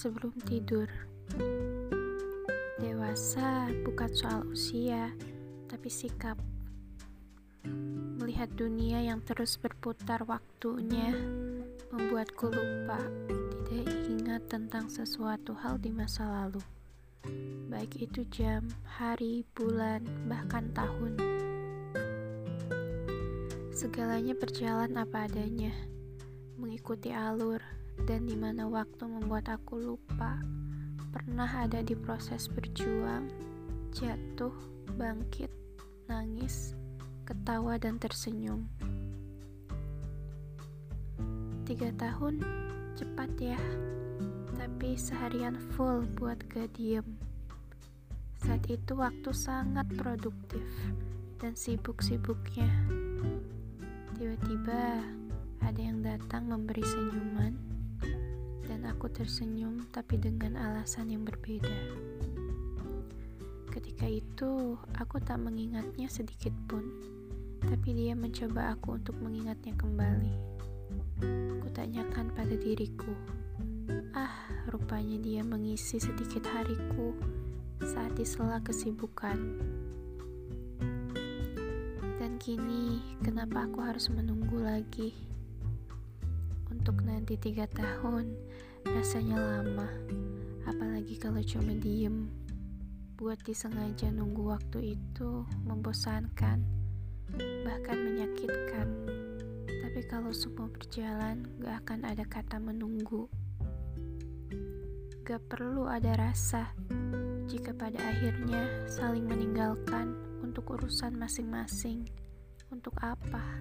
sebelum tidur. Dewasa bukan soal usia, tapi sikap. Melihat dunia yang terus berputar waktunya membuatku lupa tidak ingat tentang sesuatu hal di masa lalu. Baik itu jam, hari, bulan, bahkan tahun. Segalanya berjalan apa adanya, mengikuti alur dan di mana waktu membuat aku lupa pernah ada di proses berjuang, jatuh, bangkit, nangis, ketawa dan tersenyum. Tiga tahun cepat ya, tapi seharian full buat gak diem. Saat itu waktu sangat produktif dan sibuk-sibuknya. Tiba-tiba ada yang datang memberi senyuman dan aku tersenyum tapi dengan alasan yang berbeda. Ketika itu, aku tak mengingatnya sedikit pun, tapi dia mencoba aku untuk mengingatnya kembali. Kutanyakan pada diriku, ah, rupanya dia mengisi sedikit hariku saat di sela kesibukan. Dan kini, kenapa aku harus menunggu lagi? Untuk nanti tiga tahun, rasanya lama. Apalagi kalau cuma diem. Buat disengaja nunggu waktu itu membosankan, bahkan menyakitkan. Tapi kalau semua berjalan, gak akan ada kata menunggu. Gak perlu ada rasa jika pada akhirnya saling meninggalkan untuk urusan masing-masing. Untuk apa?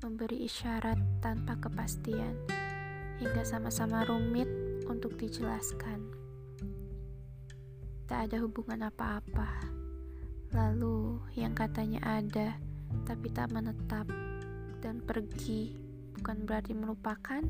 memberi isyarat tanpa kepastian, hingga sama-sama rumit untuk dijelaskan. Tak ada hubungan apa-apa, lalu yang katanya ada tapi tak menetap dan pergi, bukan berarti melupakan.